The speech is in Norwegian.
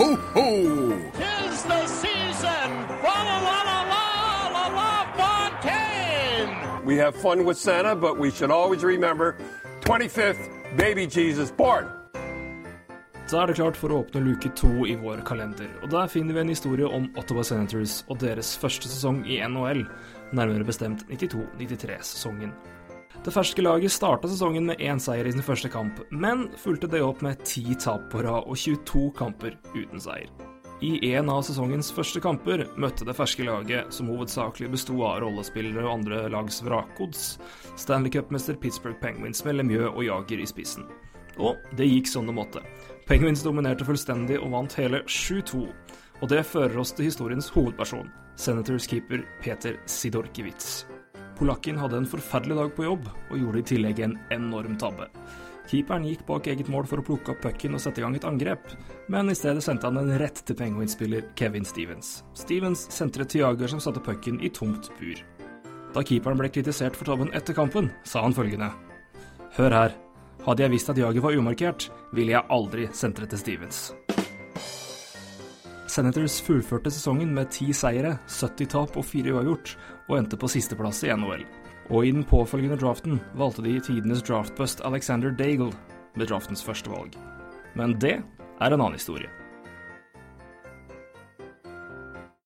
ho, ho! Tis the season! Fa la la la la la la Fontaine! We have fun with Santa, but we should always remember 25th, baby Jesus born. Så er det klart for å åpne luke to i vår kalender, og der finner vi en historie om Ottawa Senators og deres første sesong i NHL, nærmere bestemt 92-93-sesongen. Det ferske laget starta sesongen med én seier i sin første kamp, men fulgte det opp med ti tap på rad og 22 kamper uten seier. I en av sesongens første kamper møtte det ferske laget, som hovedsakelig besto av rollespillere og andre lags vrakgods, Stanley Cup-mester Pittsburgh Penguins med Lemieux og Jager i spissen. Og det gikk som det måtte. Penguins dominerte fullstendig og vant hele 7-2. Og det fører oss til historiens hovedperson, Senators keeper Peter Sidorkiewicz. Polakken hadde en forferdelig dag på jobb, og gjorde i tillegg en enorm tabbe. Keeperen gikk bak eget mål for å plukke opp pucken og sette i gang et angrep, men i stedet sendte han den rett til Penguins-spiller Kevin Stevens. Stevens sentret til Jager som satte pucken i tomt bur. Da keeperen ble kritisert for tabben etter kampen, sa han følgende. Hør her, hadde jeg visst at Jager var umarkert, ville jeg aldri sentret til Stevens. Senators fullførte sesongen med ti seire, 70 tap og fire uavgjort, og endte på sisteplass i NHL. Og i den påfølgende draften valgte de tidenes draftbust Alexander Daigle med draftens første valg. Men det er en annen historie.